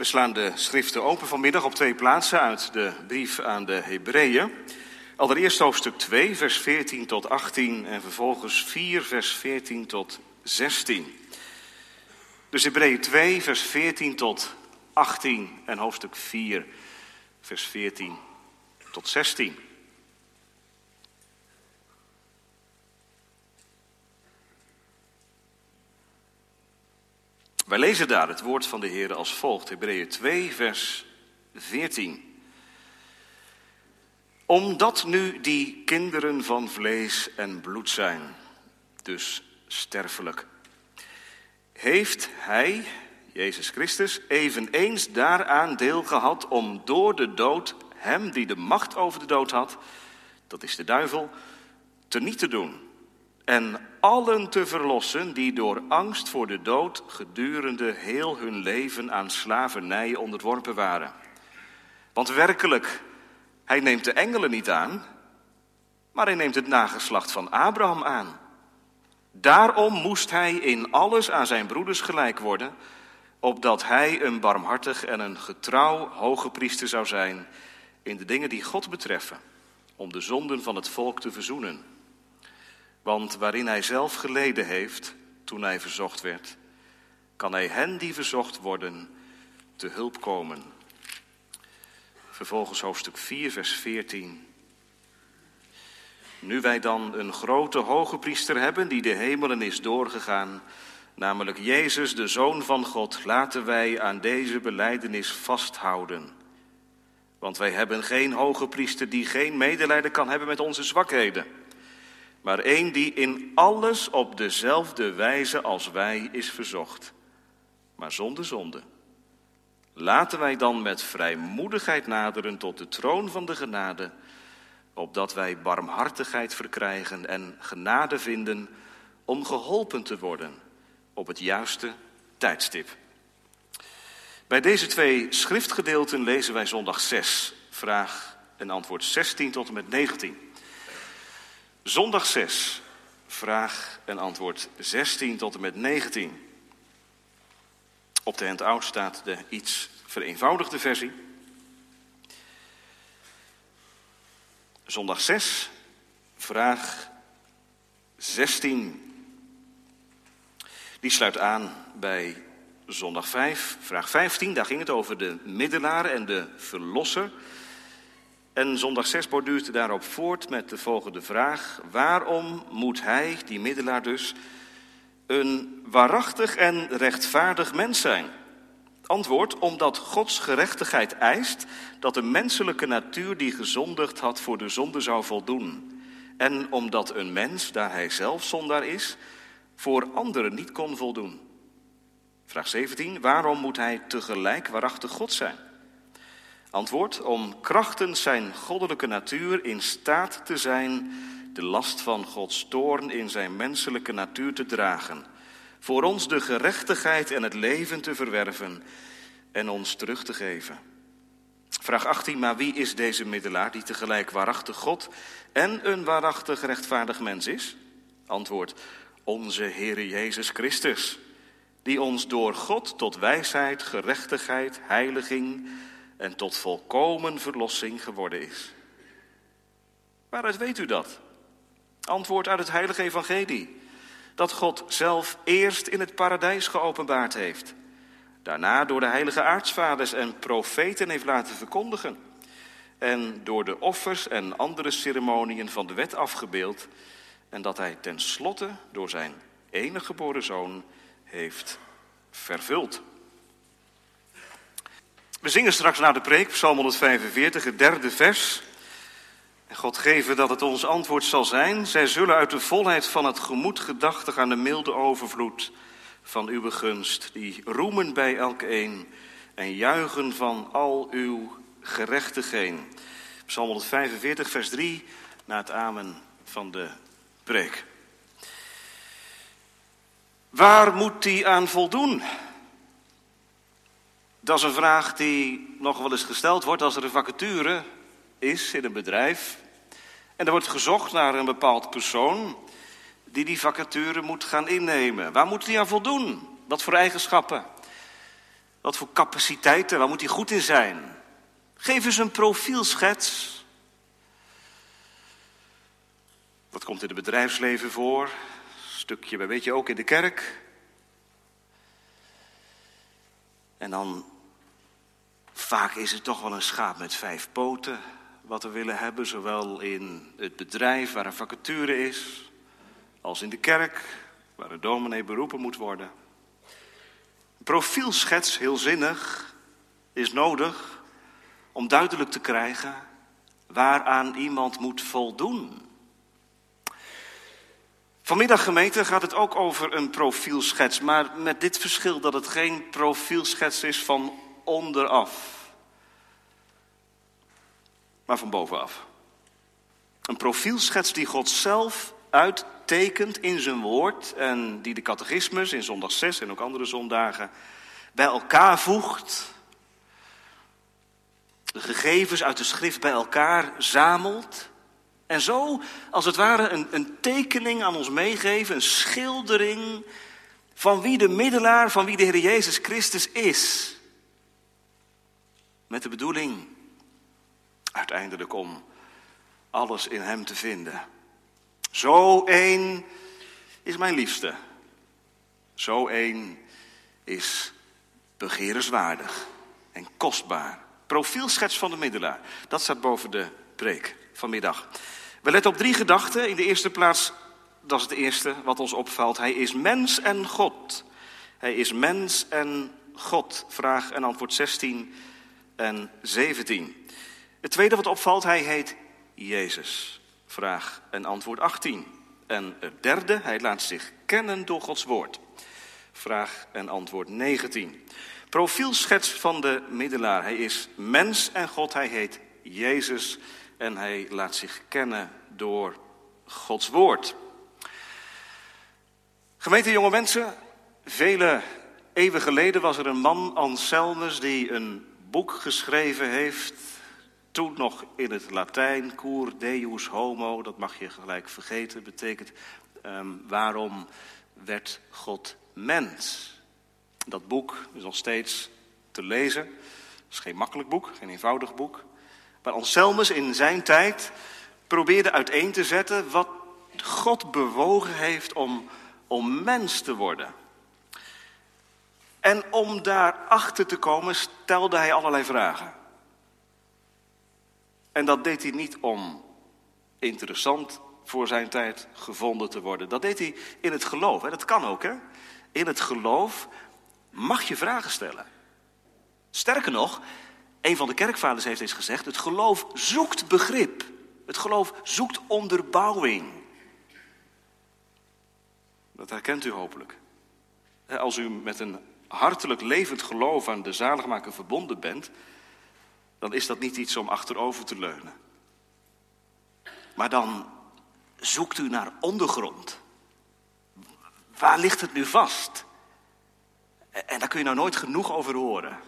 We slaan de schriften open vanmiddag op twee plaatsen uit de brief aan de Hebreeën. Allereerst hoofdstuk 2, vers 14 tot 18 en vervolgens 4, vers 14 tot 16. Dus Hebreeën 2, vers 14 tot 18 en hoofdstuk 4, vers 14 tot 16. Wij lezen daar het woord van de Heer als volgt, Hebreeën 2, vers 14. Omdat nu die kinderen van vlees en bloed zijn, dus sterfelijk, heeft Hij, Jezus Christus, eveneens daaraan deel gehad om door de dood Hem die de macht over de dood had, dat is de duivel, te niet te doen en allen te verlossen die door angst voor de dood gedurende heel hun leven aan slavernij onderworpen waren. Want werkelijk, hij neemt de engelen niet aan, maar hij neemt het nageslacht van Abraham aan. Daarom moest hij in alles aan zijn broeders gelijk worden, opdat hij een barmhartig en een getrouw hoge priester zou zijn in de dingen die God betreffen, om de zonden van het volk te verzoenen. Want waarin hij zelf geleden heeft toen hij verzocht werd, kan hij hen die verzocht worden te hulp komen. Vervolgens hoofdstuk 4, vers 14. Nu wij dan een grote hoge priester hebben die de hemelen is doorgegaan, namelijk Jezus, de Zoon van God, laten wij aan deze beleidenis vasthouden. Want wij hebben geen hoge priester die geen medelijden kan hebben met onze zwakheden maar één die in alles op dezelfde wijze als wij is verzocht, maar zonder zonde. Laten wij dan met vrijmoedigheid naderen tot de troon van de genade, opdat wij barmhartigheid verkrijgen en genade vinden om geholpen te worden op het juiste tijdstip. Bij deze twee schriftgedeelten lezen wij zondag 6, vraag en antwoord 16 tot en met 19. Zondag 6, vraag en antwoord 16 tot en met 19. Op de handout staat de iets vereenvoudigde versie. Zondag 6, vraag 16. Die sluit aan bij zondag 5, vraag 15. Daar ging het over de middelaar en de verlosser. En zondag 6 borduurt daarop voort met de volgende vraag. Waarom moet hij, die middelaar dus, een waarachtig en rechtvaardig mens zijn? Antwoord, omdat Gods gerechtigheid eist dat de menselijke natuur die gezondigd had voor de zonde zou voldoen. En omdat een mens, daar hij zelf zondaar is, voor anderen niet kon voldoen. Vraag 17, waarom moet hij tegelijk waarachtig God zijn? Antwoord, om krachtens zijn goddelijke natuur in staat te zijn de last van Gods toorn in zijn menselijke natuur te dragen, voor ons de gerechtigheid en het leven te verwerven en ons terug te geven. Vraag 18, maar wie is deze middelaar die tegelijk waarachtig God en een waarachtig rechtvaardig mens is? Antwoord, onze Heere Jezus Christus, die ons door God tot wijsheid, gerechtigheid, heiliging en tot volkomen verlossing geworden is. Waaruit weet u dat? Antwoord uit het heilige evangelie. Dat God zelf eerst in het paradijs geopenbaard heeft. Daarna door de heilige aartsvaders en profeten heeft laten verkondigen. En door de offers en andere ceremoniën van de wet afgebeeld. En dat hij tenslotte door zijn enige geboren zoon heeft vervuld. We zingen straks na de preek, Psalm 145, het derde vers. En God geven dat het ons antwoord zal zijn. Zij zullen uit de volheid van het gemoed gedachtig aan de milde overvloed van uw gunst, die roemen bij elkeen en juichen van al uw gerechtigheden. Psalm 145, vers 3, na het amen van de preek. Waar moet die aan voldoen? Dat is een vraag die nog wel eens gesteld wordt als er een vacature is in een bedrijf. En er wordt gezocht naar een bepaald persoon die die vacature moet gaan innemen. Waar moet hij aan voldoen? Wat voor eigenschappen? Wat voor capaciteiten, waar moet hij goed in zijn? Geef eens een profielschets. Wat komt in het bedrijfsleven voor? Stukje, weet je, ook in de kerk. En dan, vaak is het toch wel een schaap met vijf poten, wat we willen hebben, zowel in het bedrijf waar een vacature is, als in de kerk, waar een dominee beroepen moet worden. Een profielschets, heel zinnig, is nodig om duidelijk te krijgen waaraan iemand moet voldoen. Vanmiddag gemeente gaat het ook over een profielschets, maar met dit verschil dat het geen profielschets is van onderaf, maar van bovenaf. Een profielschets die God zelf uittekent in zijn woord en die de catechismus in zondag 6 en ook andere zondagen bij elkaar voegt. De gegevens uit de schrift bij elkaar zamelt en zo, als het ware, een, een tekening aan ons meegeven, een schildering van wie de middelaar, van wie de Heer Jezus Christus is. Met de bedoeling uiteindelijk om alles in Hem te vinden. Zo één is mijn liefste. Zo één is begerenswaardig en kostbaar. Profielschets van de middelaar. Dat staat boven de preek vanmiddag. We letten op drie gedachten. In de eerste plaats, dat is het eerste wat ons opvalt. Hij is mens en God. Hij is mens en God. Vraag en antwoord 16 en 17. Het tweede wat opvalt, hij heet Jezus. Vraag en antwoord 18. En het derde, hij laat zich kennen door Gods woord. Vraag en antwoord 19. Profielschets van de middelaar. Hij is mens en God, hij heet Jezus en hij laat zich kennen door Gods woord. Gemeente jonge mensen, vele eeuwen geleden was er een man, Anselmus, die een boek geschreven heeft. Toen nog in het Latijn, cur deus homo, dat mag je gelijk vergeten, betekent um, waarom werd God mens? Dat boek is nog steeds te lezen. Het is geen makkelijk boek, geen eenvoudig boek. Maar Anselmus in zijn tijd probeerde uiteen te zetten wat God bewogen heeft om, om mens te worden. En om daarachter te komen stelde hij allerlei vragen. En dat deed hij niet om interessant voor zijn tijd gevonden te worden. Dat deed hij in het geloof. En dat kan ook, hè? In het geloof mag je vragen stellen. Sterker nog, een van de kerkvaders heeft eens gezegd: het geloof zoekt begrip. Het geloof zoekt onderbouwing. Dat herkent u hopelijk. Als u met een hartelijk levend geloof aan de zaligmaker verbonden bent, dan is dat niet iets om achterover te leunen. Maar dan zoekt u naar ondergrond. Waar ligt het nu vast? En daar kun je nou nooit genoeg over horen.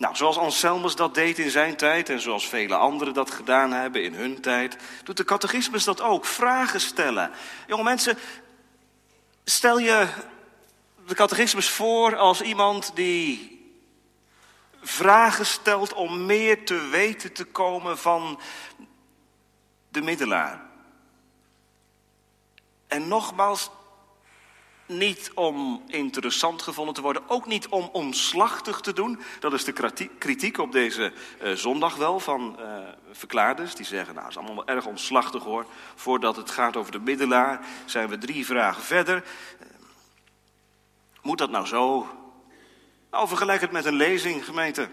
Nou, zoals Anselmus dat deed in zijn tijd en zoals vele anderen dat gedaan hebben in hun tijd, doet de catechismus dat ook. Vragen stellen. Jonge mensen, stel je de catechismus voor als iemand die vragen stelt om meer te weten te komen van de middelaar. En nogmaals, niet om interessant gevonden te worden, ook niet om omslachtig te doen. Dat is de kritiek op deze uh, zondag wel van uh, verklaarders. Die zeggen, nou, is allemaal erg omslachtig hoor. Voordat het gaat over de middelaar, zijn we drie vragen verder. Uh, moet dat nou zo? Nou, vergelijk het met een lezing, gemeente.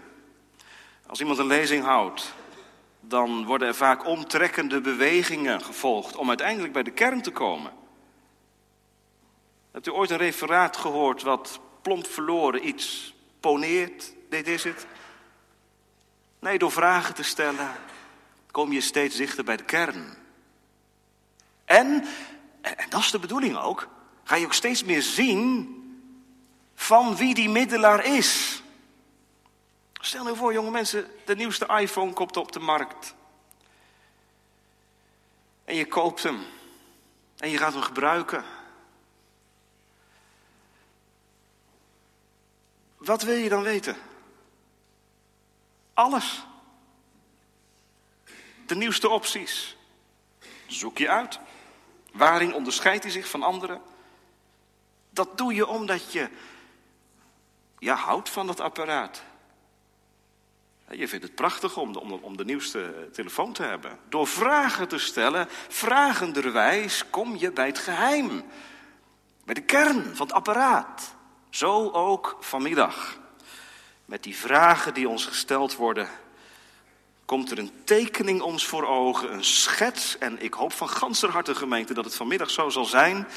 Als iemand een lezing houdt, dan worden er vaak omtrekkende bewegingen gevolgd om uiteindelijk bij de kern te komen. Hebt u ooit een referaat gehoord wat plomp verloren iets poneert? Dit is het. Nee, door vragen te stellen kom je steeds dichter bij de kern. En, en dat is de bedoeling ook, ga je ook steeds meer zien van wie die middelaar is. Stel nu voor, jonge mensen, de nieuwste iPhone komt op de markt. En je koopt hem. En je gaat hem gebruiken. Wat wil je dan weten? Alles. De nieuwste opties. Zoek je uit. Waarin onderscheidt hij zich van anderen? Dat doe je omdat je ja, houdt van dat apparaat. Je vindt het prachtig om de, om, om de nieuwste telefoon te hebben. Door vragen te stellen, vragenderwijs, kom je bij het geheim. Bij de kern van het apparaat. Zo ook vanmiddag. Met die vragen die ons gesteld worden, komt er een tekening ons voor ogen, een schets. En ik hoop van ganser harte gemeente dat het vanmiddag zo zal zijn.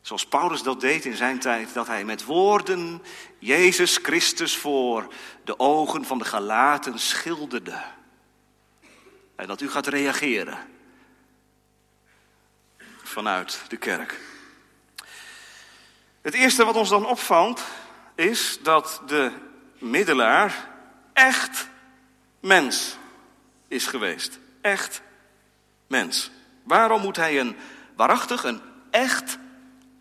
Zoals Paulus dat deed in zijn tijd, dat hij met woorden Jezus Christus voor de ogen van de Galaten schilderde. En dat u gaat reageren vanuit de kerk. Het eerste wat ons dan opvalt is dat de middelaar echt mens is geweest. Echt mens. Waarom moet hij een waarachtig, een echt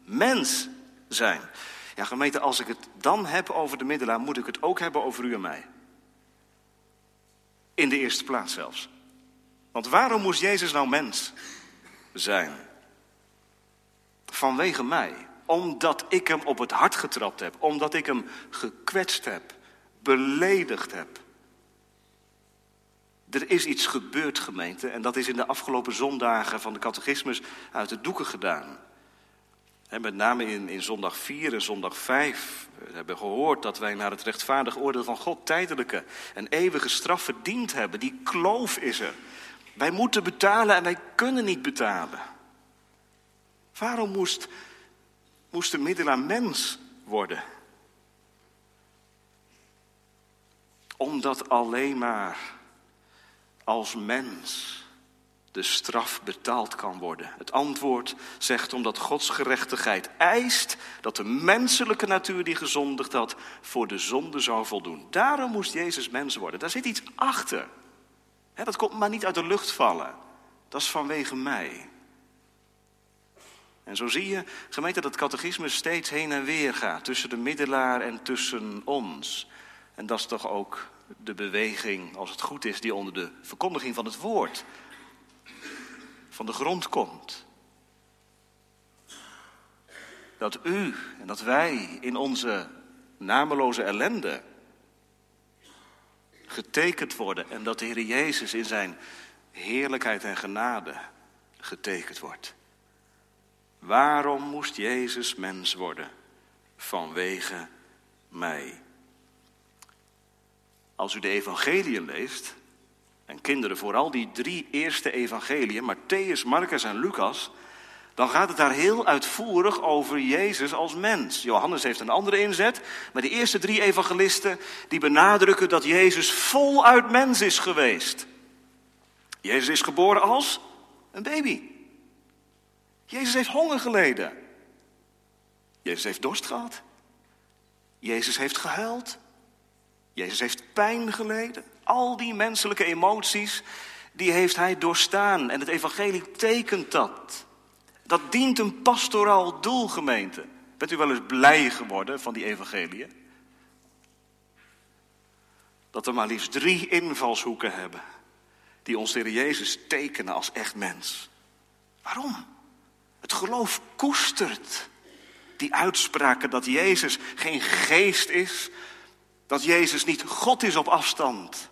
mens zijn? Ja, gemeente, als ik het dan heb over de middelaar, moet ik het ook hebben over u en mij. In de eerste plaats zelfs. Want waarom moest Jezus nou mens zijn? Vanwege mij. Omdat ik hem op het hart getrapt heb. Omdat ik hem gekwetst heb. Beledigd heb. Er is iets gebeurd, gemeente, en dat is in de afgelopen zondagen van de catechismus uit de doeken gedaan. En met name in, in zondag 4 en zondag 5 we hebben gehoord dat wij naar het rechtvaardig oordeel van God tijdelijke en eeuwige straf verdiend hebben. Die kloof is er. Wij moeten betalen en wij kunnen niet betalen. Waarom moest, moest de middelaar mens worden? Omdat alleen maar als mens de straf betaald kan worden. Het antwoord zegt omdat Gods gerechtigheid eist dat de menselijke natuur die gezondigd had voor de zonde zou voldoen. Daarom moest Jezus mens worden. Daar zit iets achter. dat komt maar niet uit de lucht vallen. Dat is vanwege mij. En zo zie je, gemeente, dat catechisme steeds heen en weer gaat tussen de middelaar en tussen ons. En dat is toch ook de beweging, als het goed is, die onder de verkondiging van het woord van de grond komt. Dat u en dat wij in onze nameloze ellende getekend worden en dat de Heer Jezus in zijn heerlijkheid en genade getekend wordt. Waarom moest Jezus mens worden? Vanwege mij. Als u de evangeliën leest, en kinderen vooral die drie eerste evangeliën, Matthäus, Marcus en Lucas, dan gaat het daar heel uitvoerig over Jezus als mens. Johannes heeft een andere inzet, maar de eerste drie evangelisten die benadrukken dat Jezus voluit mens is geweest. Jezus is geboren als een baby. Jezus heeft honger geleden. Jezus heeft dorst gehad. Jezus heeft gehuild. Jezus heeft pijn geleden. Al die menselijke emoties, die heeft hij doorstaan. En het evangelie tekent dat. Dat dient een pastoraal doel, gemeente. Bent u wel eens blij geworden van die evangelie? Dat we maar liefst drie invalshoeken hebben. Die ons Heer Jezus tekenen als echt mens. Waarom? Het geloof koestert die uitspraken dat Jezus geen geest is, dat Jezus niet God is op afstand,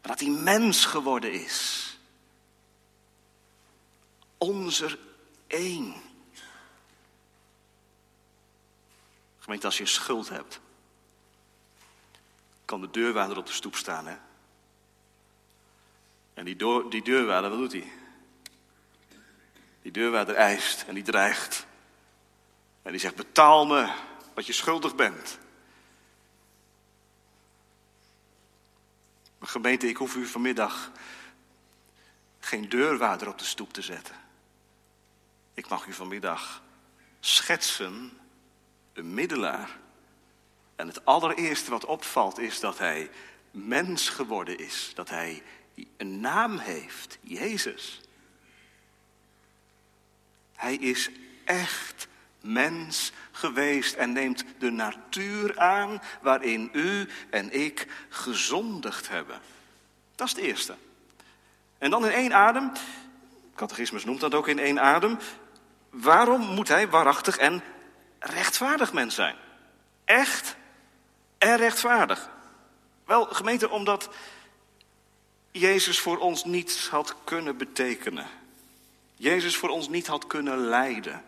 maar dat hij mens geworden is. Onze één. Gemeente, als je schuld hebt, kan de deurwaarder op de stoep staan, hè? En die, die deurwaarder, wat doet hij? Die deurwaarder eist en die dreigt. En die zegt, betaal me wat je schuldig bent. Maar gemeente, ik hoef u vanmiddag geen deurwaarder op de stoep te zetten. Ik mag u vanmiddag schetsen een middelaar. En het allereerste wat opvalt is dat hij mens geworden is. Dat hij een naam heeft, Jezus. Hij is echt mens geweest en neemt de natuur aan waarin u en ik gezondigd hebben. Dat is het eerste. En dan in één adem, catechismus noemt dat ook in één adem, waarom moet hij waarachtig en rechtvaardig mens zijn? Echt en rechtvaardig. Wel, gemeente, omdat Jezus voor ons niets had kunnen betekenen. Jezus voor ons niet had kunnen lijden.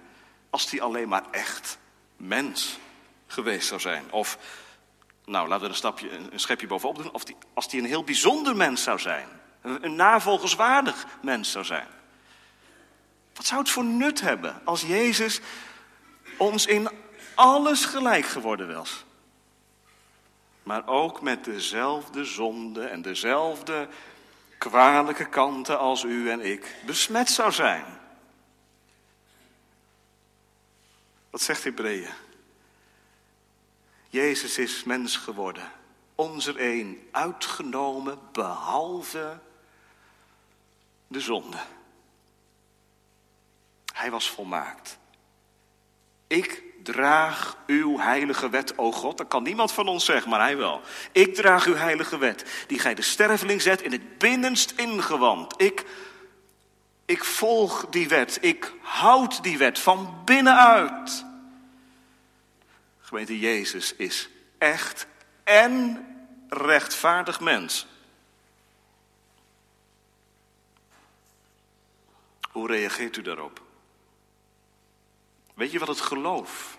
Als hij alleen maar echt mens geweest zou zijn. Of, nou laten we een, stapje, een schepje bovenop doen. Of als hij een heel bijzonder mens zou zijn. Een navolgenswaardig mens zou zijn. Wat zou het voor nut hebben als Jezus ons in alles gelijk geworden was? Maar ook met dezelfde zonde en dezelfde kwalijke kanten als u en ik besmet zou zijn. Wat zegt Hebreeën? Jezus is mens geworden, onze een, uitgenomen behalve de zonde. Hij was volmaakt. Ik draag uw heilige wet, o God. Dat kan niemand van ons zeggen, maar hij wel. Ik draag uw heilige wet, die gij de sterveling zet in het binnenst ingewand. Ik, ik volg die wet, ik houd die wet van binnenuit. Gemeente Jezus is echt en rechtvaardig mens. Hoe reageert u daarop? Weet je wat het geloof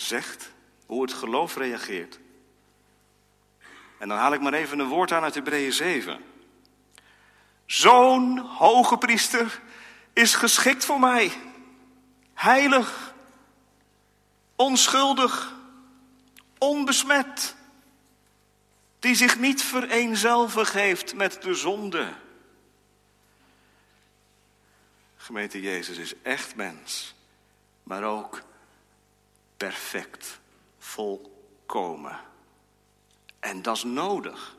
zegt? Hoe het geloof reageert? En dan haal ik maar even een woord aan uit Hebreeën 7. Zo'n hoge priester is geschikt voor mij. Heilig, onschuldig, onbesmet. Die zich niet vereenzelvig heeft met de zonde. Gemeente Jezus is echt mens maar ook perfect, volkomen. En dat is nodig.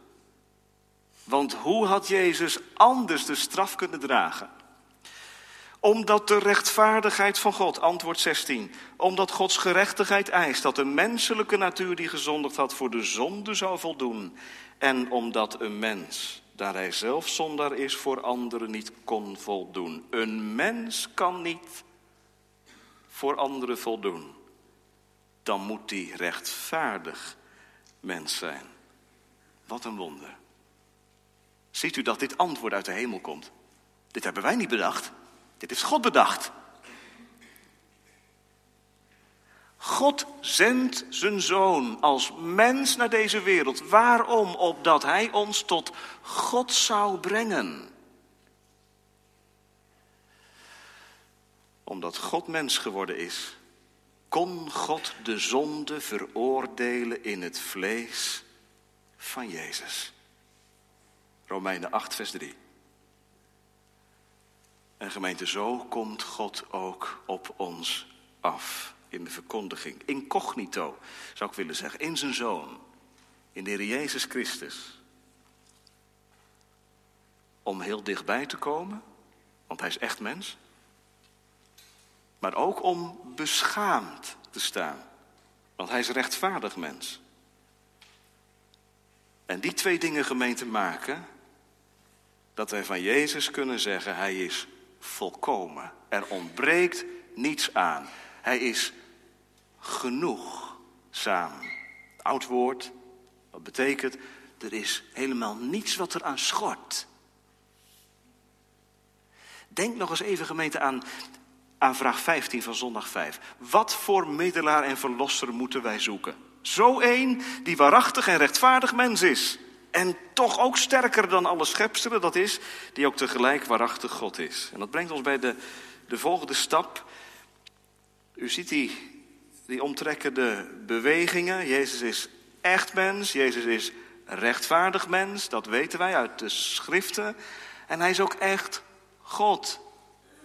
Want hoe had Jezus anders de straf kunnen dragen? Omdat de rechtvaardigheid van God, antwoord 16, omdat Gods gerechtigheid eist dat de menselijke natuur die gezondigd had voor de zonde zou voldoen. En omdat een mens, daar hij zelf zondaar is, voor anderen niet kon voldoen. Een mens kan niet voor anderen voldoen, dan moet die rechtvaardig mens zijn. Wat een wonder. Ziet u dat dit antwoord uit de hemel komt? Dit hebben wij niet bedacht. Dit heeft God bedacht. God zendt zijn zoon als mens naar deze wereld. Waarom? Opdat hij ons tot God zou brengen. omdat God mens geworden is, kon God de zonde veroordelen in het vlees van Jezus. Romeinen 8, vers 3. En gemeente, zo komt God ook op ons af in de verkondiging. Incognito, zou ik willen zeggen, in zijn zoon, in de Heer Jezus Christus. Om heel dichtbij te komen, want hij is echt mens maar ook om beschaamd te staan. Want hij is rechtvaardig mens. En die twee dingen gemeente maken dat wij van Jezus kunnen zeggen, hij is volkomen. Er ontbreekt niets aan. Hij is genoegzaam. Oud woord, wat betekent, er is helemaal niets wat er aan schort. Denk nog eens even gemeente aan aan vraag 15 van zondag 5. Wat voor middelaar en verlosser moeten wij zoeken? Zo één die waarachtig en rechtvaardig mens is. En toch ook sterker dan alle schepselen, dat is, die ook tegelijk waarachtig God is. En dat brengt ons bij de, de volgende stap. U ziet die, die omtrekkende bewegingen. Jezus is echt mens, Jezus is rechtvaardig mens, dat weten wij uit de schriften. En hij is ook echt God.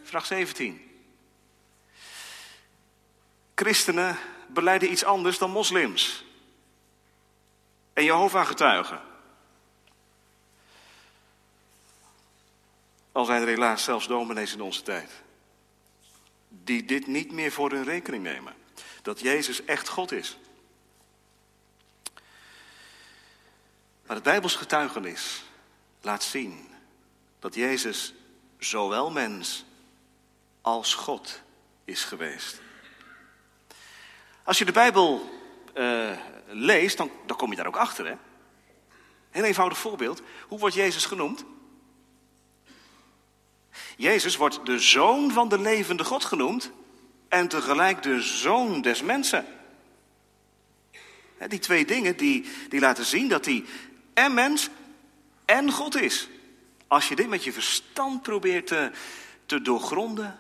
Vraag 17. Christenen beleiden iets anders dan moslims. En Jehovah-getuigen. Al zijn er helaas zelfs dominees in onze tijd. die dit niet meer voor hun rekening nemen. Dat Jezus echt God is. Maar het Bijbels getuigenis laat zien dat Jezus zowel mens als God is geweest. Als je de Bijbel uh, leest, dan, dan kom je daar ook achter. Hè? Heel eenvoudig voorbeeld. Hoe wordt Jezus genoemd? Jezus wordt de zoon van de levende God genoemd en tegelijk de zoon des mensen. Die twee dingen die, die laten zien dat hij en mens en God is. Als je dit met je verstand probeert te, te doorgronden,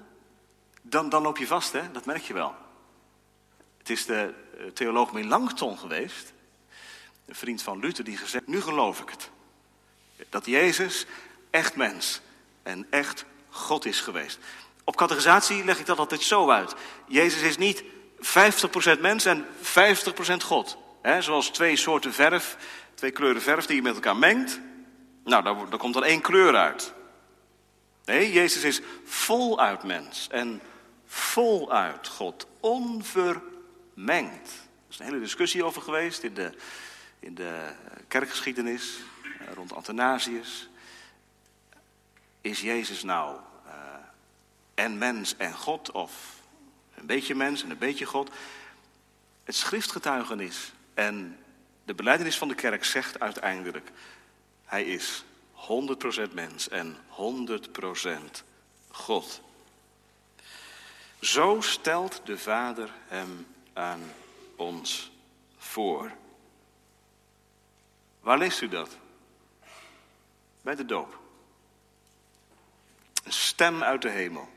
dan, dan loop je vast, hè? dat merk je wel. Het is de eh, theoloog Melanchthon geweest, een vriend van Luther, die gezegd, nu geloof ik het. Dat Jezus echt mens en echt God is geweest. Op categorisatie leg ik dat altijd zo uit. Jezus is niet 50% mens en 50% God. He, zoals twee soorten verf, twee kleuren verf die je met elkaar mengt. Nou, daar, komt dan één kleur uit. Nee, Jezus is voluit mens en voluit God. Onvermengd. Er is een hele discussie over geweest in de, in de kerkgeschiedenis eh, rond Athanasius. Is Jezus nou uh, en mens en God of een beetje mens en een beetje God? Het schriftgetuigenis en de beleidenis van de kerk zegt uiteindelijk: Hij is 100% mens en 100% God. Zo stelt de Vader hem aan ons voor. Waar leest u dat? Bij de doop. Een stem uit de hemel.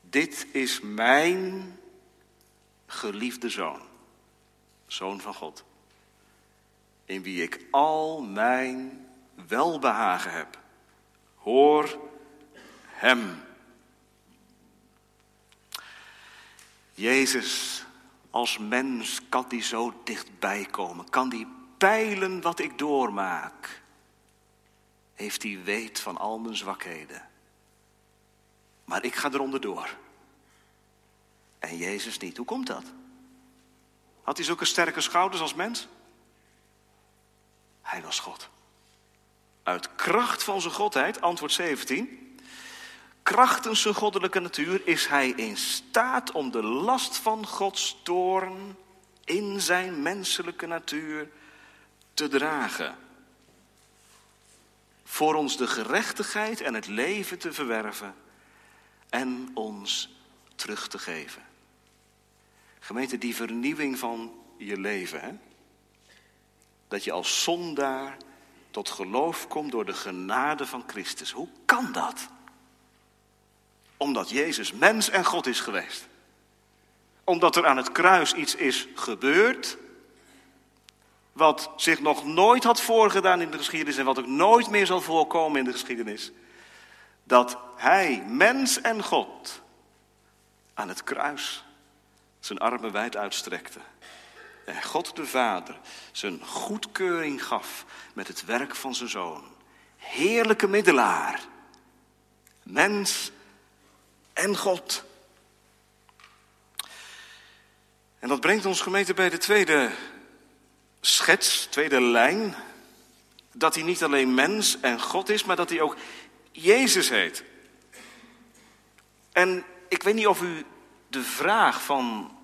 Dit is mijn geliefde zoon, zoon van God, in wie ik al mijn welbehagen heb. Hoor hem. Jezus als mens kan die zo dichtbij komen, kan die peilen wat ik doormaak heeft hij weet van al mijn zwakheden. Maar ik ga eronder door. En Jezus niet. Hoe komt dat? Had hij zulke sterke schouders als mens? Hij was God. Uit kracht van zijn godheid, antwoord 17. Krachtens zijn goddelijke natuur is hij in staat om de last van Gods toorn in zijn menselijke natuur te dragen voor ons de gerechtigheid en het leven te verwerven en ons terug te geven. Gemeente, die vernieuwing van je leven, hè? dat je als zondaar tot geloof komt door de genade van Christus. Hoe kan dat? Omdat Jezus mens en God is geweest. Omdat er aan het kruis iets is gebeurd wat zich nog nooit had voorgedaan in de geschiedenis en wat ook nooit meer zal voorkomen in de geschiedenis. Dat hij, mens en God, aan het kruis zijn armen wijd uitstrekte. En God de Vader zijn goedkeuring gaf met het werk van zijn zoon. Heerlijke middelaar. Mens en God. En dat brengt ons gemeente bij de tweede schets, tweede lijn, dat hij niet alleen mens en God is, maar dat hij ook Jezus heet. En ik weet niet of u de vraag van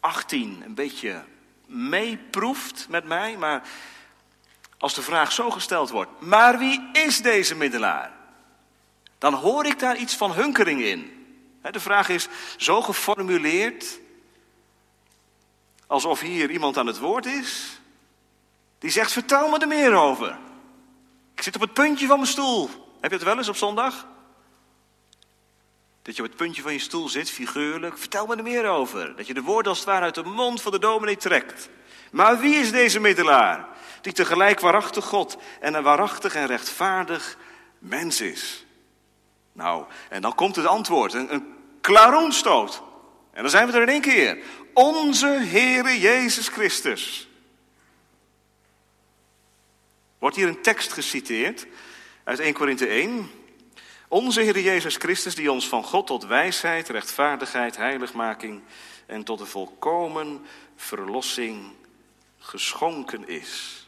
18 een beetje meeproeft met mij, maar als de vraag zo gesteld wordt, maar wie is deze middelaar? Dan hoor ik daar iets van hunkering in. De vraag is zo geformuleerd alsof hier iemand aan het woord is, die zegt: Vertel me er meer over. Ik zit op het puntje van mijn stoel. Heb je het wel eens op zondag? Dat je op het puntje van je stoel zit, figuurlijk. Vertel me er meer over. Dat je de woorden als het ware uit de mond van de dominee trekt. Maar wie is deze middelaar? Die tegelijk waarachtig God en een waarachtig en rechtvaardig mens is. Nou, en dan komt het antwoord, een, een klaroenstoot. En dan zijn we er in één keer. Onze Heere Jezus Christus. Wordt hier een tekst geciteerd uit 1 Korinthe 1. Onze Heer Jezus Christus, die ons van God tot wijsheid, rechtvaardigheid, heiligmaking en tot de volkomen verlossing geschonken is.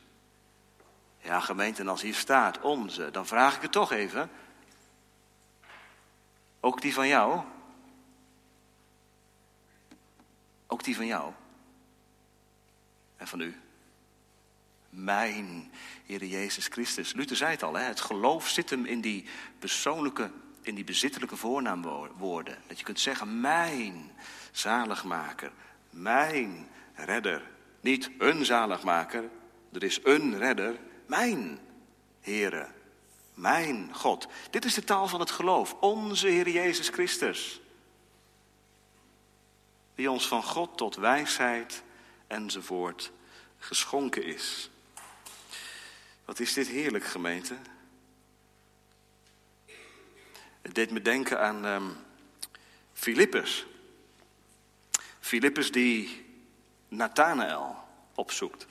Ja, gemeente, en als hier staat onze, dan vraag ik het toch even. Ook die van jou? Ook die van jou? En van u? Mijn Heer Jezus Christus. Luther zei het al, hè? het geloof zit hem in die persoonlijke, in die bezittelijke voornaamwoorden. Dat je kunt zeggen, mijn zaligmaker, mijn redder. Niet een zaligmaker, er is een redder, mijn Heere, mijn God. Dit is de taal van het geloof, onze Heer Jezus Christus. Die ons van God tot wijsheid enzovoort geschonken is. Wat is dit heerlijk, gemeente? Het deed me denken aan um, Filippus. Filippus die Nathanael opzoekt.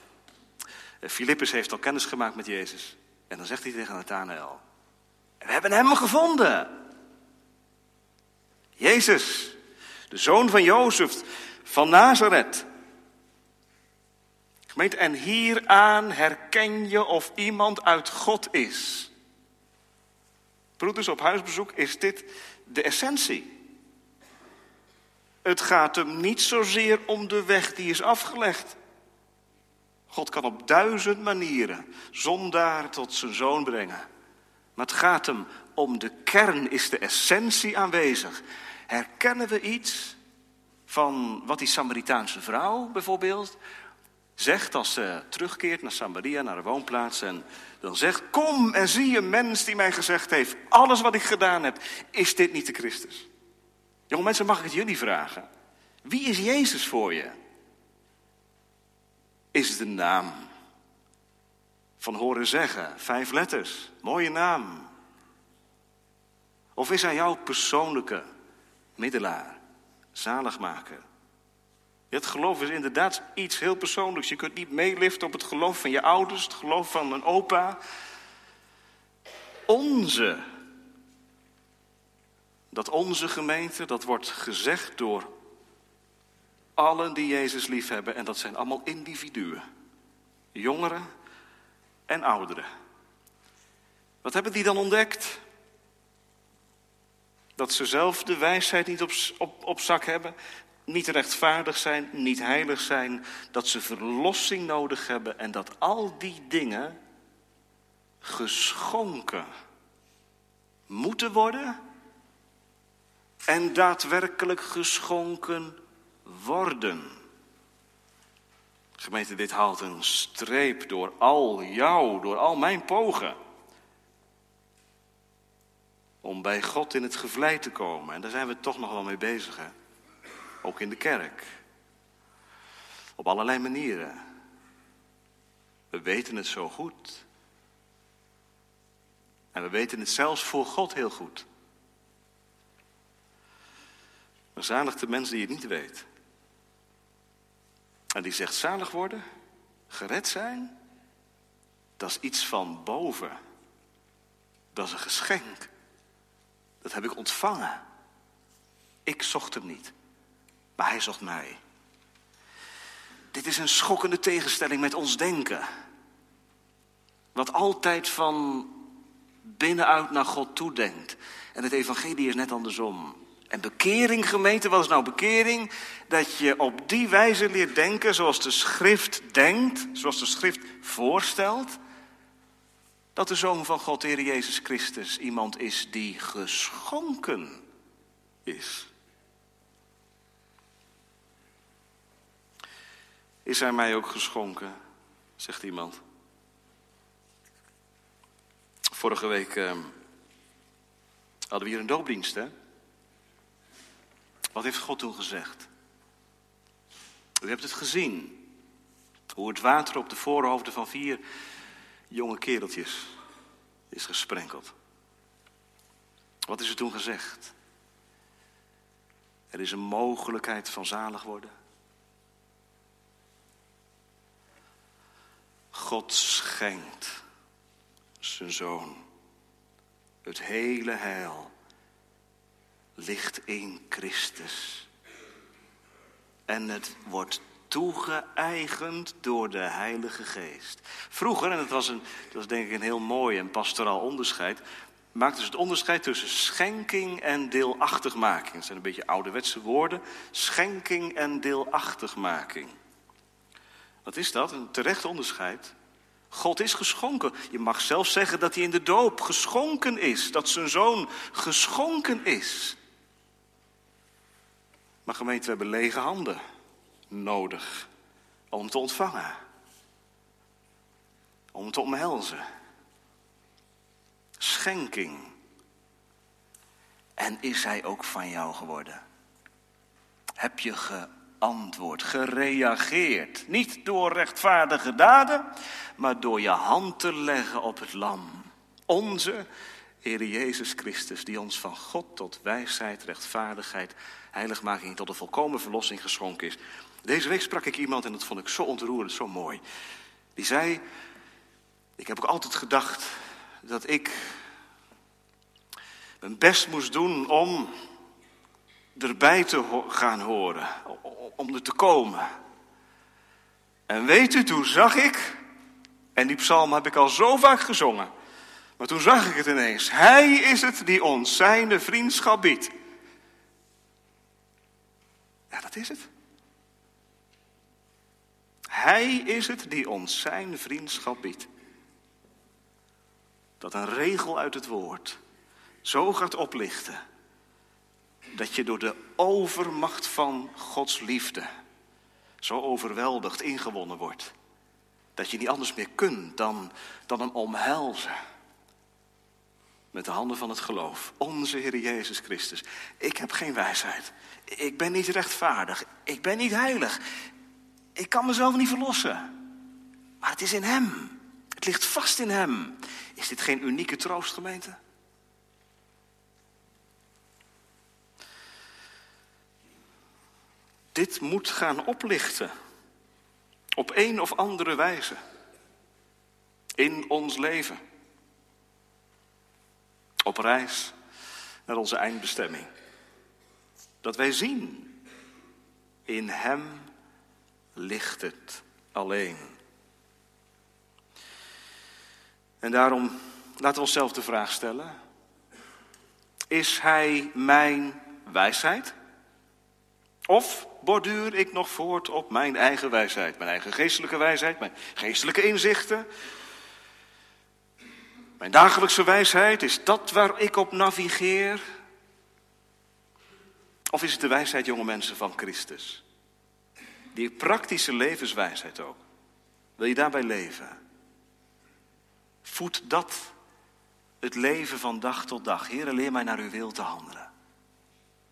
Filippus heeft al kennis gemaakt met Jezus. En dan zegt hij tegen Nathanael: We hebben hem gevonden. Jezus, de zoon van Jozef van Nazareth. Gemeente, en hieraan herken je of iemand uit God is. Broeders, op huisbezoek is dit de essentie. Het gaat hem niet zozeer om de weg die is afgelegd. God kan op duizend manieren zondaar tot zijn zoon brengen. Maar het gaat hem om de kern, is de essentie aanwezig. Herkennen we iets van wat die Samaritaanse vrouw bijvoorbeeld zegt als ze terugkeert naar Samaria, naar haar woonplaats en dan zegt, kom en zie een mens die mij gezegd heeft, alles wat ik gedaan heb, is dit niet de Christus? Jonge mensen, mag ik het jullie vragen? Wie is Jezus voor je? Is een naam? Van horen zeggen, vijf letters, mooie naam. Of is hij jouw persoonlijke middelaar, zaligmaker? Het geloof is inderdaad iets heel persoonlijks. Je kunt niet meeliften op het geloof van je ouders, het geloof van een opa. Onze. Dat onze gemeente, dat wordt gezegd door allen die Jezus liefhebben. En dat zijn allemaal individuen. Jongeren en ouderen. Wat hebben die dan ontdekt? Dat ze zelf de wijsheid niet op, op, op zak hebben niet rechtvaardig zijn, niet heilig zijn, dat ze verlossing nodig hebben en dat al die dingen geschonken moeten worden en daadwerkelijk geschonken worden. Gemeente, dit haalt een streep door al jou, door al mijn pogen. Om bij God in het gevlei te komen. En daar zijn we toch nog wel mee bezig. Hè? Ook in de kerk. Op allerlei manieren. We weten het zo goed. En we weten het zelfs voor God heel goed. Maar zalig de mens die het niet weet. En die zegt zalig worden, gered zijn, dat is iets van boven. Dat is een geschenk. Dat heb ik ontvangen. Ik zocht hem niet. Maar hij zocht mij. Dit is een schokkende tegenstelling met ons denken. Wat altijd van binnenuit naar God toe denkt. En het evangelie is net andersom. En bekering, gemeente, wat is nou bekering? Dat je op die wijze leert denken zoals de schrift denkt, zoals de schrift voorstelt. Dat de Zoon van God, de Heer Jezus Christus, iemand is die geschonken is. Is hij mij ook geschonken? Zegt iemand. Vorige week eh, hadden we hier een doopdienst, hè? Wat heeft God toen gezegd? U hebt het gezien. Hoe het water op de voorhoofden van vier jonge kereltjes is gesprenkeld. Wat is er toen gezegd? Er is een mogelijkheid van zalig worden. God schenkt zijn zoon Het hele heil ligt in Christus. En het wordt toegeëigend door de Heilige Geest. Vroeger, en dat was, een, dat was denk ik een heel mooi en pastoraal onderscheid, maakten ze het onderscheid tussen schenking en deelachtigmaking. Dat zijn een beetje ouderwetse woorden. Schenking en deelachtigmaking. Wat is dat? Een terecht onderscheid. God is geschonken. Je mag zelfs zeggen dat hij in de doop geschonken is. Dat zijn zoon geschonken is. Maar gemeente, we hebben lege handen nodig om te ontvangen. Om te omhelzen. Schenking. En is hij ook van jou geworden? Heb je geantwoord, gereageerd? Niet door rechtvaardige daden, maar door je hand te leggen op het lam. Onze Heer Jezus Christus, die ons van God tot wijsheid, rechtvaardigheid, heiligmaking tot de volkomen verlossing geschonken is. Deze week sprak ik iemand en dat vond ik zo ontroerend, zo mooi. Die zei, ik heb ook altijd gedacht dat ik mijn best moest doen om erbij te gaan horen, om er te komen. En weet u, toen zag ik, en die psalm heb ik al zo vaak gezongen, maar toen zag ik het ineens. Hij is het die ons zijn vriendschap biedt. Ja, dat is het. Hij is het die ons zijn vriendschap biedt. Dat een regel uit het woord zo gaat oplichten dat je door de overmacht van Gods liefde zo overweldigd ingewonnen wordt. Dat je niet anders meer kunt dan, dan hem omhelzen. Met de handen van het geloof. Onze Heer Jezus Christus. Ik heb geen wijsheid. Ik ben niet rechtvaardig. Ik ben niet heilig. Ik kan mezelf niet verlossen. Maar het is in Hem. Het ligt vast in Hem. Is dit geen unieke troost, gemeente? Dit moet gaan oplichten. Op een of andere wijze. In ons leven. Op reis naar onze eindbestemming. Dat wij zien. In Hem ligt het alleen. En daarom laten we onszelf de vraag stellen: Is Hij mijn wijsheid? Of borduur ik nog voort op mijn eigen wijsheid, mijn eigen geestelijke wijsheid, mijn geestelijke inzichten? Mijn dagelijkse wijsheid, is dat waar ik op navigeer? Of is het de wijsheid, jonge mensen, van Christus? Die praktische levenswijsheid ook. Wil je daarbij leven? Voed dat het leven van dag tot dag. Heer, leer mij naar uw wil te handelen.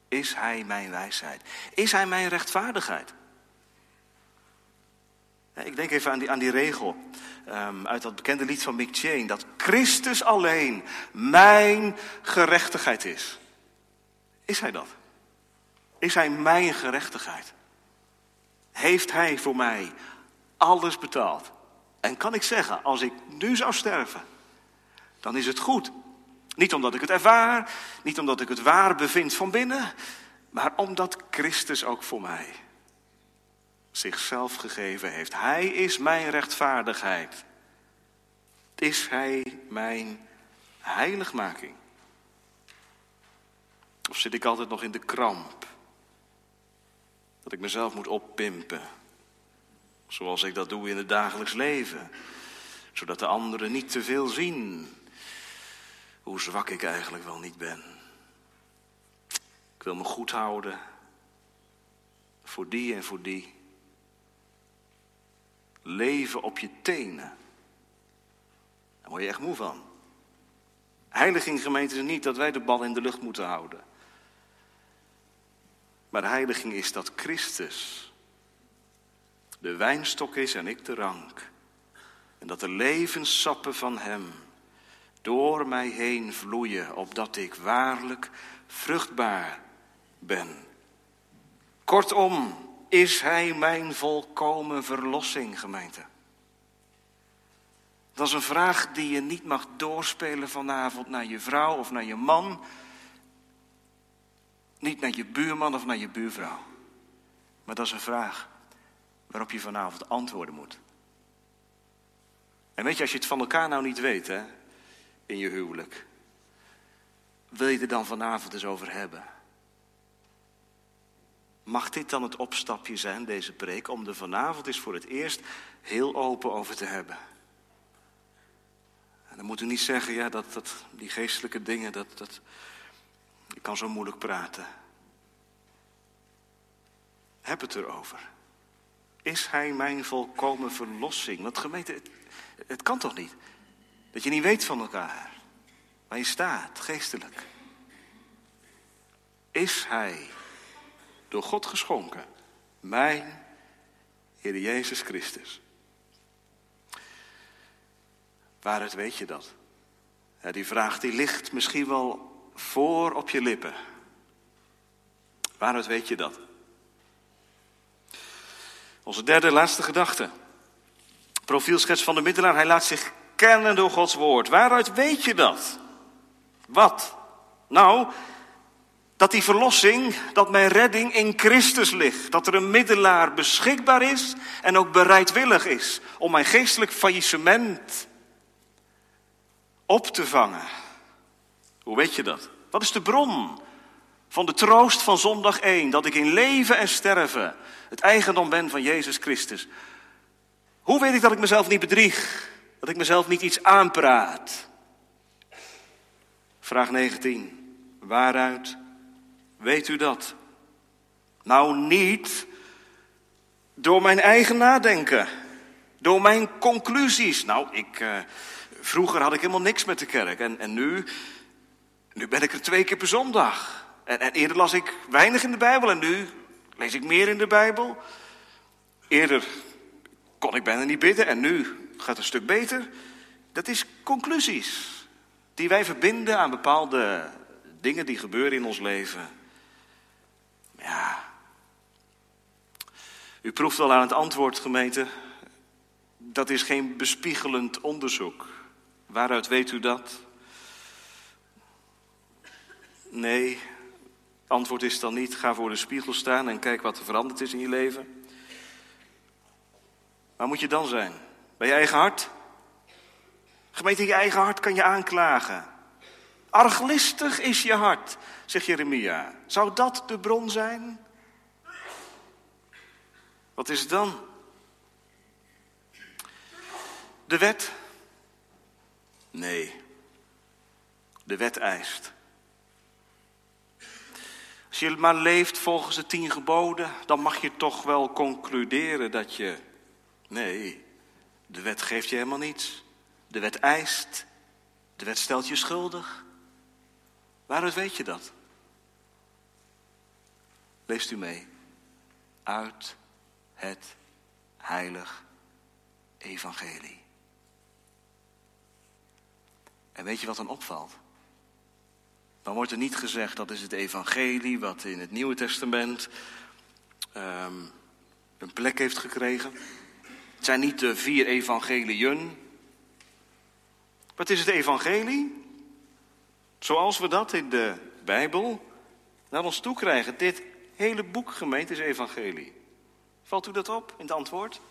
Is Hij mijn wijsheid? Is Hij mijn rechtvaardigheid? Ik denk even aan die, aan die regel um, uit dat bekende lied van Mick Jane. Dat Christus alleen mijn gerechtigheid is. Is Hij dat? Is Hij mijn gerechtigheid? Heeft Hij voor mij alles betaald? En kan ik zeggen, als ik nu zou sterven, dan is het goed. Niet omdat ik het ervaar, niet omdat ik het waar bevind van binnen, maar omdat Christus ook voor mij zichzelf gegeven heeft. Hij is mijn rechtvaardigheid. Is Hij mijn heiligmaking? Of zit ik altijd nog in de kramp? Dat ik mezelf moet oppimpen. Zoals ik dat doe in het dagelijks leven. Zodat de anderen niet te veel zien hoe zwak ik eigenlijk wel niet ben. Ik wil me goed houden voor die en voor die. Leven op je tenen. Daar word je echt moe van. Heiliging gemeente is niet dat wij de bal in de lucht moeten houden. Maar heiliging is dat Christus de wijnstok is en ik de rank. En dat de levenssappen van Hem door mij heen vloeien, opdat ik waarlijk vruchtbaar ben. Kortom, is Hij mijn volkomen verlossing, gemeente. Dat is een vraag die je niet mag doorspelen vanavond naar je vrouw of naar je man. Niet naar je buurman of naar je buurvrouw. Maar dat is een vraag waarop je vanavond antwoorden moet. En weet je, als je het van elkaar nou niet weet, hè, in je huwelijk, wil je er dan vanavond eens over hebben? Mag dit dan het opstapje zijn, deze preek, om er vanavond eens voor het eerst heel open over te hebben? En dan moet u niet zeggen, ja, dat, dat, die geestelijke dingen, dat, dat, ik kan zo moeilijk praten. Heb het erover. Is hij mijn volkomen verlossing? Want gemeente, het, het kan toch niet? Dat je niet weet van elkaar. Waar je staat, geestelijk. Is hij door God geschonken? Mijn Heer Jezus Christus. Waaruit weet je dat? Die vraag die ligt misschien wel voor op je lippen. Waaruit weet je dat? Onze derde laatste gedachte. Profielschets van de middelaar. Hij laat zich kennen door Gods woord. Waaruit weet je dat? Wat? Nou, dat die verlossing, dat mijn redding in Christus ligt. Dat er een middelaar beschikbaar is en ook bereidwillig is om mijn geestelijk faillissement op te vangen. Hoe weet je dat? Wat is de bron van de troost van zondag 1? Dat ik in leven en sterven het eigendom ben van Jezus Christus. Hoe weet ik dat ik mezelf niet bedrieg? Dat ik mezelf niet iets aanpraat? Vraag 19. Waaruit weet u dat? Nou niet door mijn eigen nadenken, door mijn conclusies. Nou, ik, uh, vroeger had ik helemaal niks met de kerk en, en nu, nu ben ik er twee keer per zondag. En, en eerder las ik weinig in de Bijbel en nu lees ik meer in de Bijbel. Eerder kon ik bijna niet bidden en nu gaat het een stuk beter. Dat is conclusies die wij verbinden aan bepaalde dingen die gebeuren in ons leven. Ja. U proeft al aan het antwoord, gemeente. Dat is geen bespiegelend onderzoek. Waaruit weet u dat? Nee, antwoord is dan niet: ga voor de spiegel staan en kijk wat er veranderd is in je leven. Waar moet je dan zijn? Bij je eigen hart? Gemeente, je eigen hart kan je aanklagen. Arglistig is je hart, zegt Jeremia. Zou dat de bron zijn? Wat is het dan? De wet? Nee. De wet eist. Als je maar leeft volgens de tien geboden, dan mag je toch wel concluderen dat je. Nee, de wet geeft je helemaal niets. De wet eist. De wet stelt je schuldig. Waaruit weet je dat? Leest u mee. Uit het heilig evangelie. En weet je wat dan opvalt? Dan wordt er niet gezegd dat is het evangelie wat in het Nieuwe Testament um, een plek heeft gekregen. Het zijn niet de vier evangeliën. Wat is het evangelie? Zoals we dat in de Bijbel naar ons toe krijgen. Dit hele boek gemeente is evangelie. Valt u dat op in het antwoord?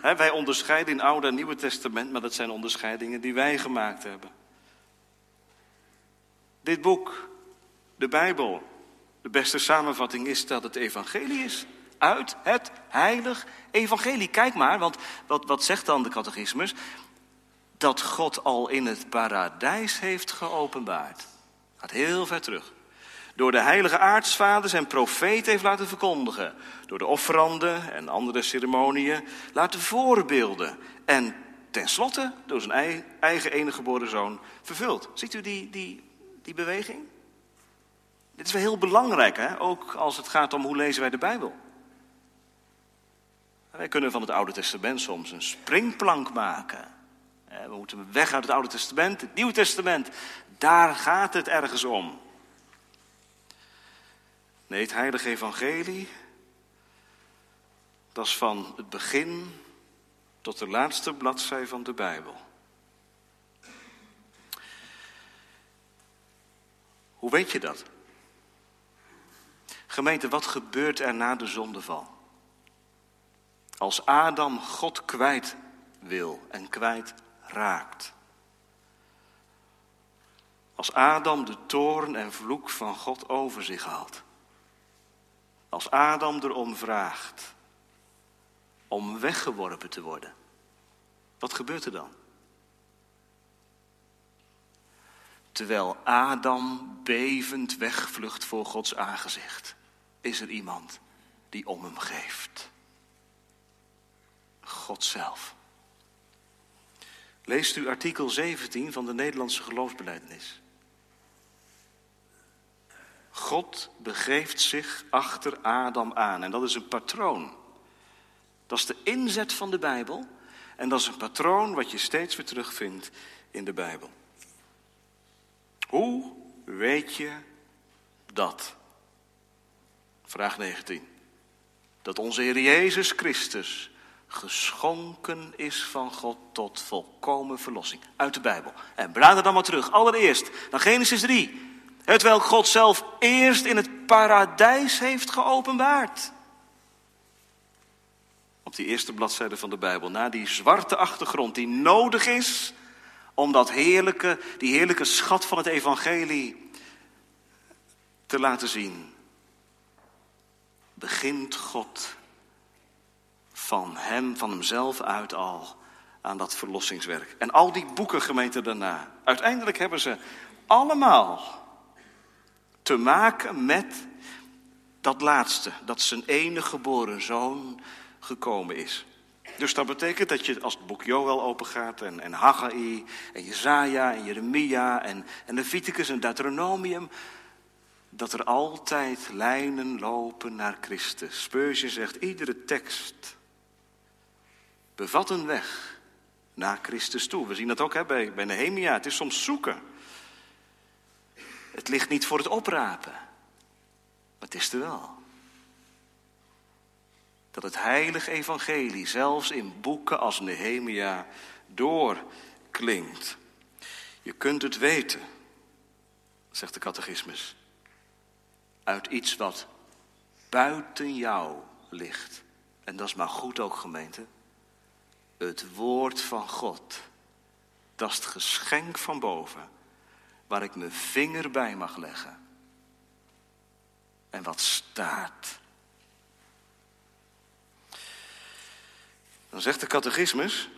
wij onderscheiden in Oude en Nieuwe Testament, maar dat zijn onderscheidingen die wij gemaakt hebben. Dit boek, de Bijbel, de beste samenvatting is dat het evangelie is. Uit het heilig evangelie. Kijk maar, want wat, wat zegt dan de catechismus? Dat God al in het paradijs heeft geopenbaard. Gaat heel ver terug. Door de heilige aartsvaders en profeten heeft laten verkondigen. Door de offeranden en andere ceremonieën laten voorbeelden. En tenslotte door zijn eigen enige geboren zoon vervuld. Ziet u die, die die beweging? Dit is wel heel belangrijk, hè? ook als het gaat om hoe lezen wij de Bijbel. Wij kunnen van het Oude Testament soms een springplank maken. We moeten weg uit het Oude Testament, het Nieuwe Testament. Daar gaat het ergens om. Nee, het Heilige Evangelie, dat is van het begin tot de laatste bladzij van de Bijbel. Hoe weet je dat? Gemeente, wat gebeurt er na de zondeval? Als Adam God kwijt wil en kwijt raakt. Als Adam de toorn en vloek van God over zich had. Als Adam erom vraagt om weggeworpen te worden. Wat gebeurt er dan? Terwijl Adam bevend wegvlucht voor Gods aangezicht, is er iemand die om hem geeft. God zelf. Leest u artikel 17 van de Nederlandse geloofsbelijdenis. God begeeft zich achter Adam aan en dat is een patroon. Dat is de inzet van de Bijbel en dat is een patroon wat je steeds weer terugvindt in de Bijbel. Hoe weet je dat? Vraag 19. Dat onze Heer Jezus Christus geschonken is van God tot volkomen verlossing. Uit de Bijbel. En blader dan maar terug. Allereerst naar Genesis 3. Het welk God zelf eerst in het paradijs heeft geopenbaard. Op die eerste bladzijde van de Bijbel. Na die zwarte achtergrond die nodig is om dat heerlijke, die heerlijke schat van het evangelie te laten zien. Begint God van hem, van hemzelf uit al aan dat verlossingswerk. En al die boeken gemeente daarna. Uiteindelijk hebben ze allemaal te maken met dat laatste, dat zijn enige geboren zoon gekomen is. Dus dat betekent dat je als het boek Joel opengaat en, en Haggai en Jezaja en Jeremia en, en Leviticus en Deuteronomium, dat er altijd lijnen lopen naar Christus. Spurgeon zegt, iedere tekst bevat een weg naar Christus toe. We zien dat ook hè, bij, bij Nehemia, het is soms zoeken. Het ligt niet voor het oprapen, maar het is er wel dat het heilige evangelie zelfs in boeken als Nehemia doorklinkt. Je kunt het weten, zegt de catechismus, uit iets wat buiten jou ligt. En dat is maar goed ook, gemeente. Het woord van God, dat is het geschenk van boven, waar ik mijn vinger bij mag leggen. En wat staat Dan zegt de catechismus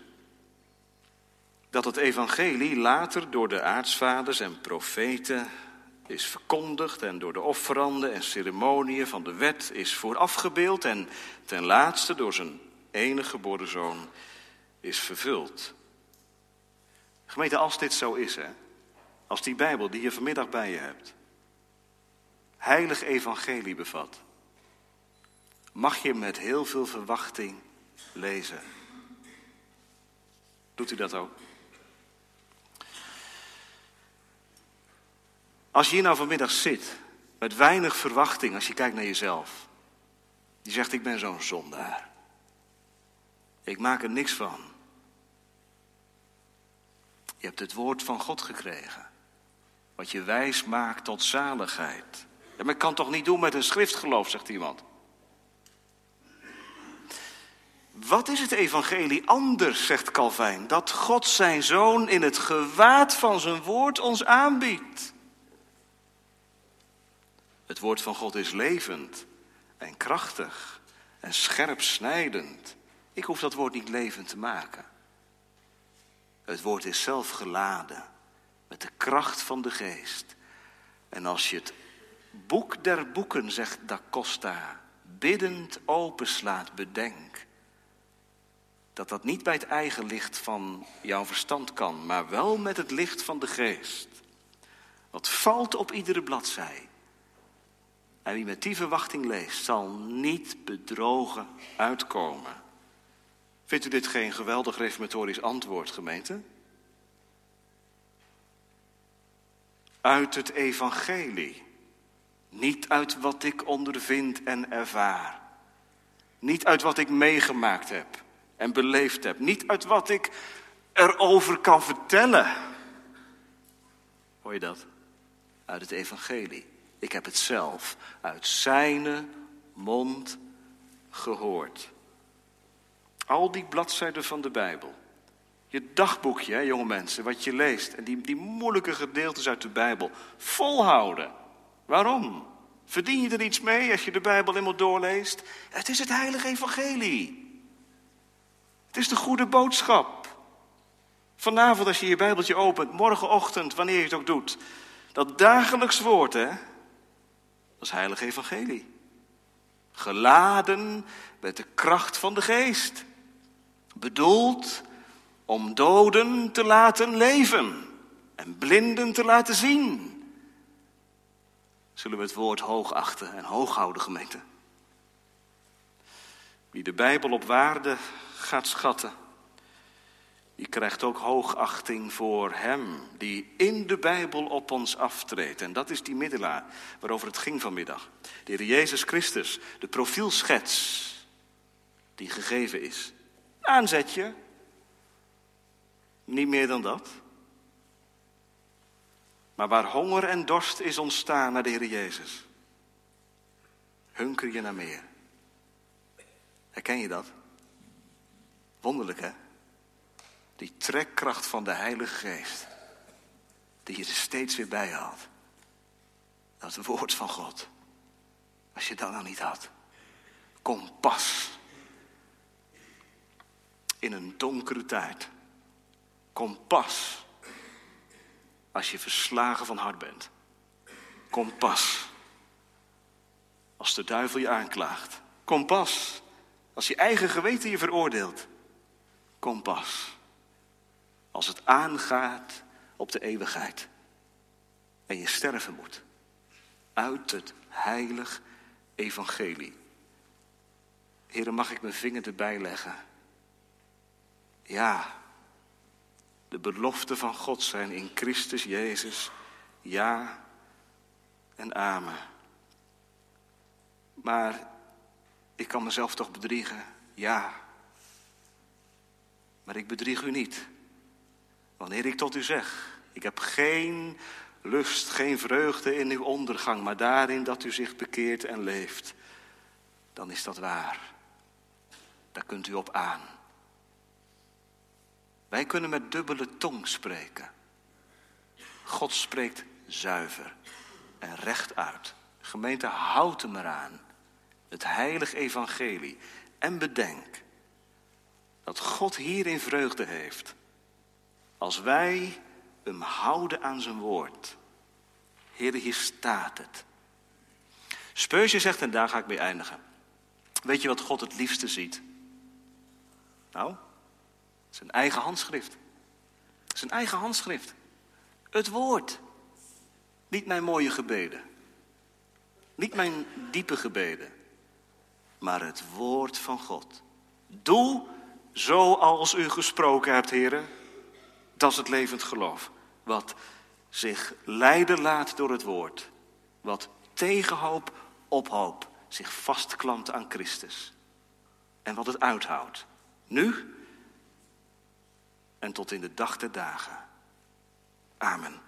dat het evangelie later door de aartsvaders en profeten is verkondigd en door de offeranden en ceremoniën van de wet is voorafgebeeld en ten laatste door zijn enige geboren zoon is vervuld. Gemeente, als dit zo is, hè, als die Bijbel die je vanmiddag bij je hebt, heilig evangelie bevat, mag je met heel veel verwachting lezen. Doet u dat ook? Als je hier nou vanmiddag zit, met weinig verwachting, als je kijkt naar jezelf. Die zegt, ik ben zo'n zondaar. Ik maak er niks van. Je hebt het woord van God gekregen. Wat je wijs maakt tot zaligheid. Ja, maar ik kan toch niet doen met een schriftgeloof, zegt iemand. Wat is het evangelie anders, zegt Calvijn, dat God zijn zoon in het gewaad van zijn woord ons aanbiedt? Het woord van God is levend en krachtig en scherp snijdend. Ik hoef dat woord niet levend te maken. Het woord is zelf geladen met de kracht van de geest. En als je het boek der boeken, zegt Da Costa, biddend openslaat, bedenk dat dat niet bij het eigen licht van jouw verstand kan, maar wel met het licht van de geest. Wat valt op iedere bladzij. En wie met die verwachting leest, zal niet bedrogen uitkomen. Vindt u dit geen geweldig reformatorisch antwoord, gemeente? Uit het evangelie. Niet uit wat ik ondervind en ervaar. Niet uit wat ik meegemaakt heb en beleefd heb. Niet uit wat ik erover kan vertellen. Hoor je dat? Uit het evangelie. Ik heb het zelf uit zijn mond gehoord. Al die bladzijden van de Bijbel. Je dagboekje, hè, jonge mensen, wat je leest. En die, die moeilijke gedeeltes uit de Bijbel. Volhouden. Waarom? Verdien je er iets mee als je de Bijbel helemaal doorleest? Het is het heilige evangelie. Het is de goede boodschap. Vanavond als je je Bijbeltje opent, morgenochtend, wanneer je het ook doet. Dat dagelijks woord, hè? Dat is heilige evangelie. Geladen met de kracht van de geest. Bedoeld om doden te laten leven en blinden te laten zien. Zullen we het woord hoog achten en hoog houden, gemeente? Wie de Bijbel op waarde gaat schatten, die krijgt ook hoogachting voor Hem die in de Bijbel op ons aftreedt. En dat is die middelaar waarover het ging vanmiddag. De Heer Jezus Christus, de profielschets die gegeven is. Aanzetje, niet meer dan dat. Maar waar honger en dorst is ontstaan naar de Heer Jezus, hunker je naar meer. Herken je dat? Wonderlijk hè? Die trekkracht van de Heilige Geest, die je er steeds weer bij haalt. Dat woord van God. Als je dat nou niet had. Kompas. In een donkere tijd. Kompas. Als je verslagen van hart bent. Kompas. Als de duivel je aanklaagt. Kompas. Als je eigen geweten je veroordeelt. Kompas. Als het aangaat op de eeuwigheid. En je sterven moet. Uit het heilig evangelie. Heren, mag ik mijn vinger erbij leggen? Ja, de beloften van God zijn in Christus Jezus. Ja en amen. Maar ik kan mezelf toch bedriegen? Ja. Maar ik bedrieg u niet. Wanneer ik tot u zeg, ik heb geen lust, geen vreugde in uw ondergang, maar daarin dat u zich bekeert en leeft, dan is dat waar. Daar kunt u op aan. Wij kunnen met dubbele tong spreken. God spreekt zuiver en recht uit. Gemeente, houd hem eraan. Het heilig evangelie. En bedenk dat God hierin vreugde heeft. Als wij hem houden aan zijn woord. Heer, hier staat het. Speusje zegt, en daar ga ik mee eindigen. Weet je wat God het liefste ziet? Nou, zijn eigen handschrift. Zijn eigen handschrift. Het woord. Niet mijn mooie gebeden. Niet mijn diepe gebeden. Maar het woord van God. Doe zoals u gesproken hebt, heren. Dat is het levend geloof. Wat zich leiden laat door het woord. Wat tegenhoop op hoop zich vastklampt aan Christus. En wat het uithoudt. Nu en tot in de dag der dagen. Amen.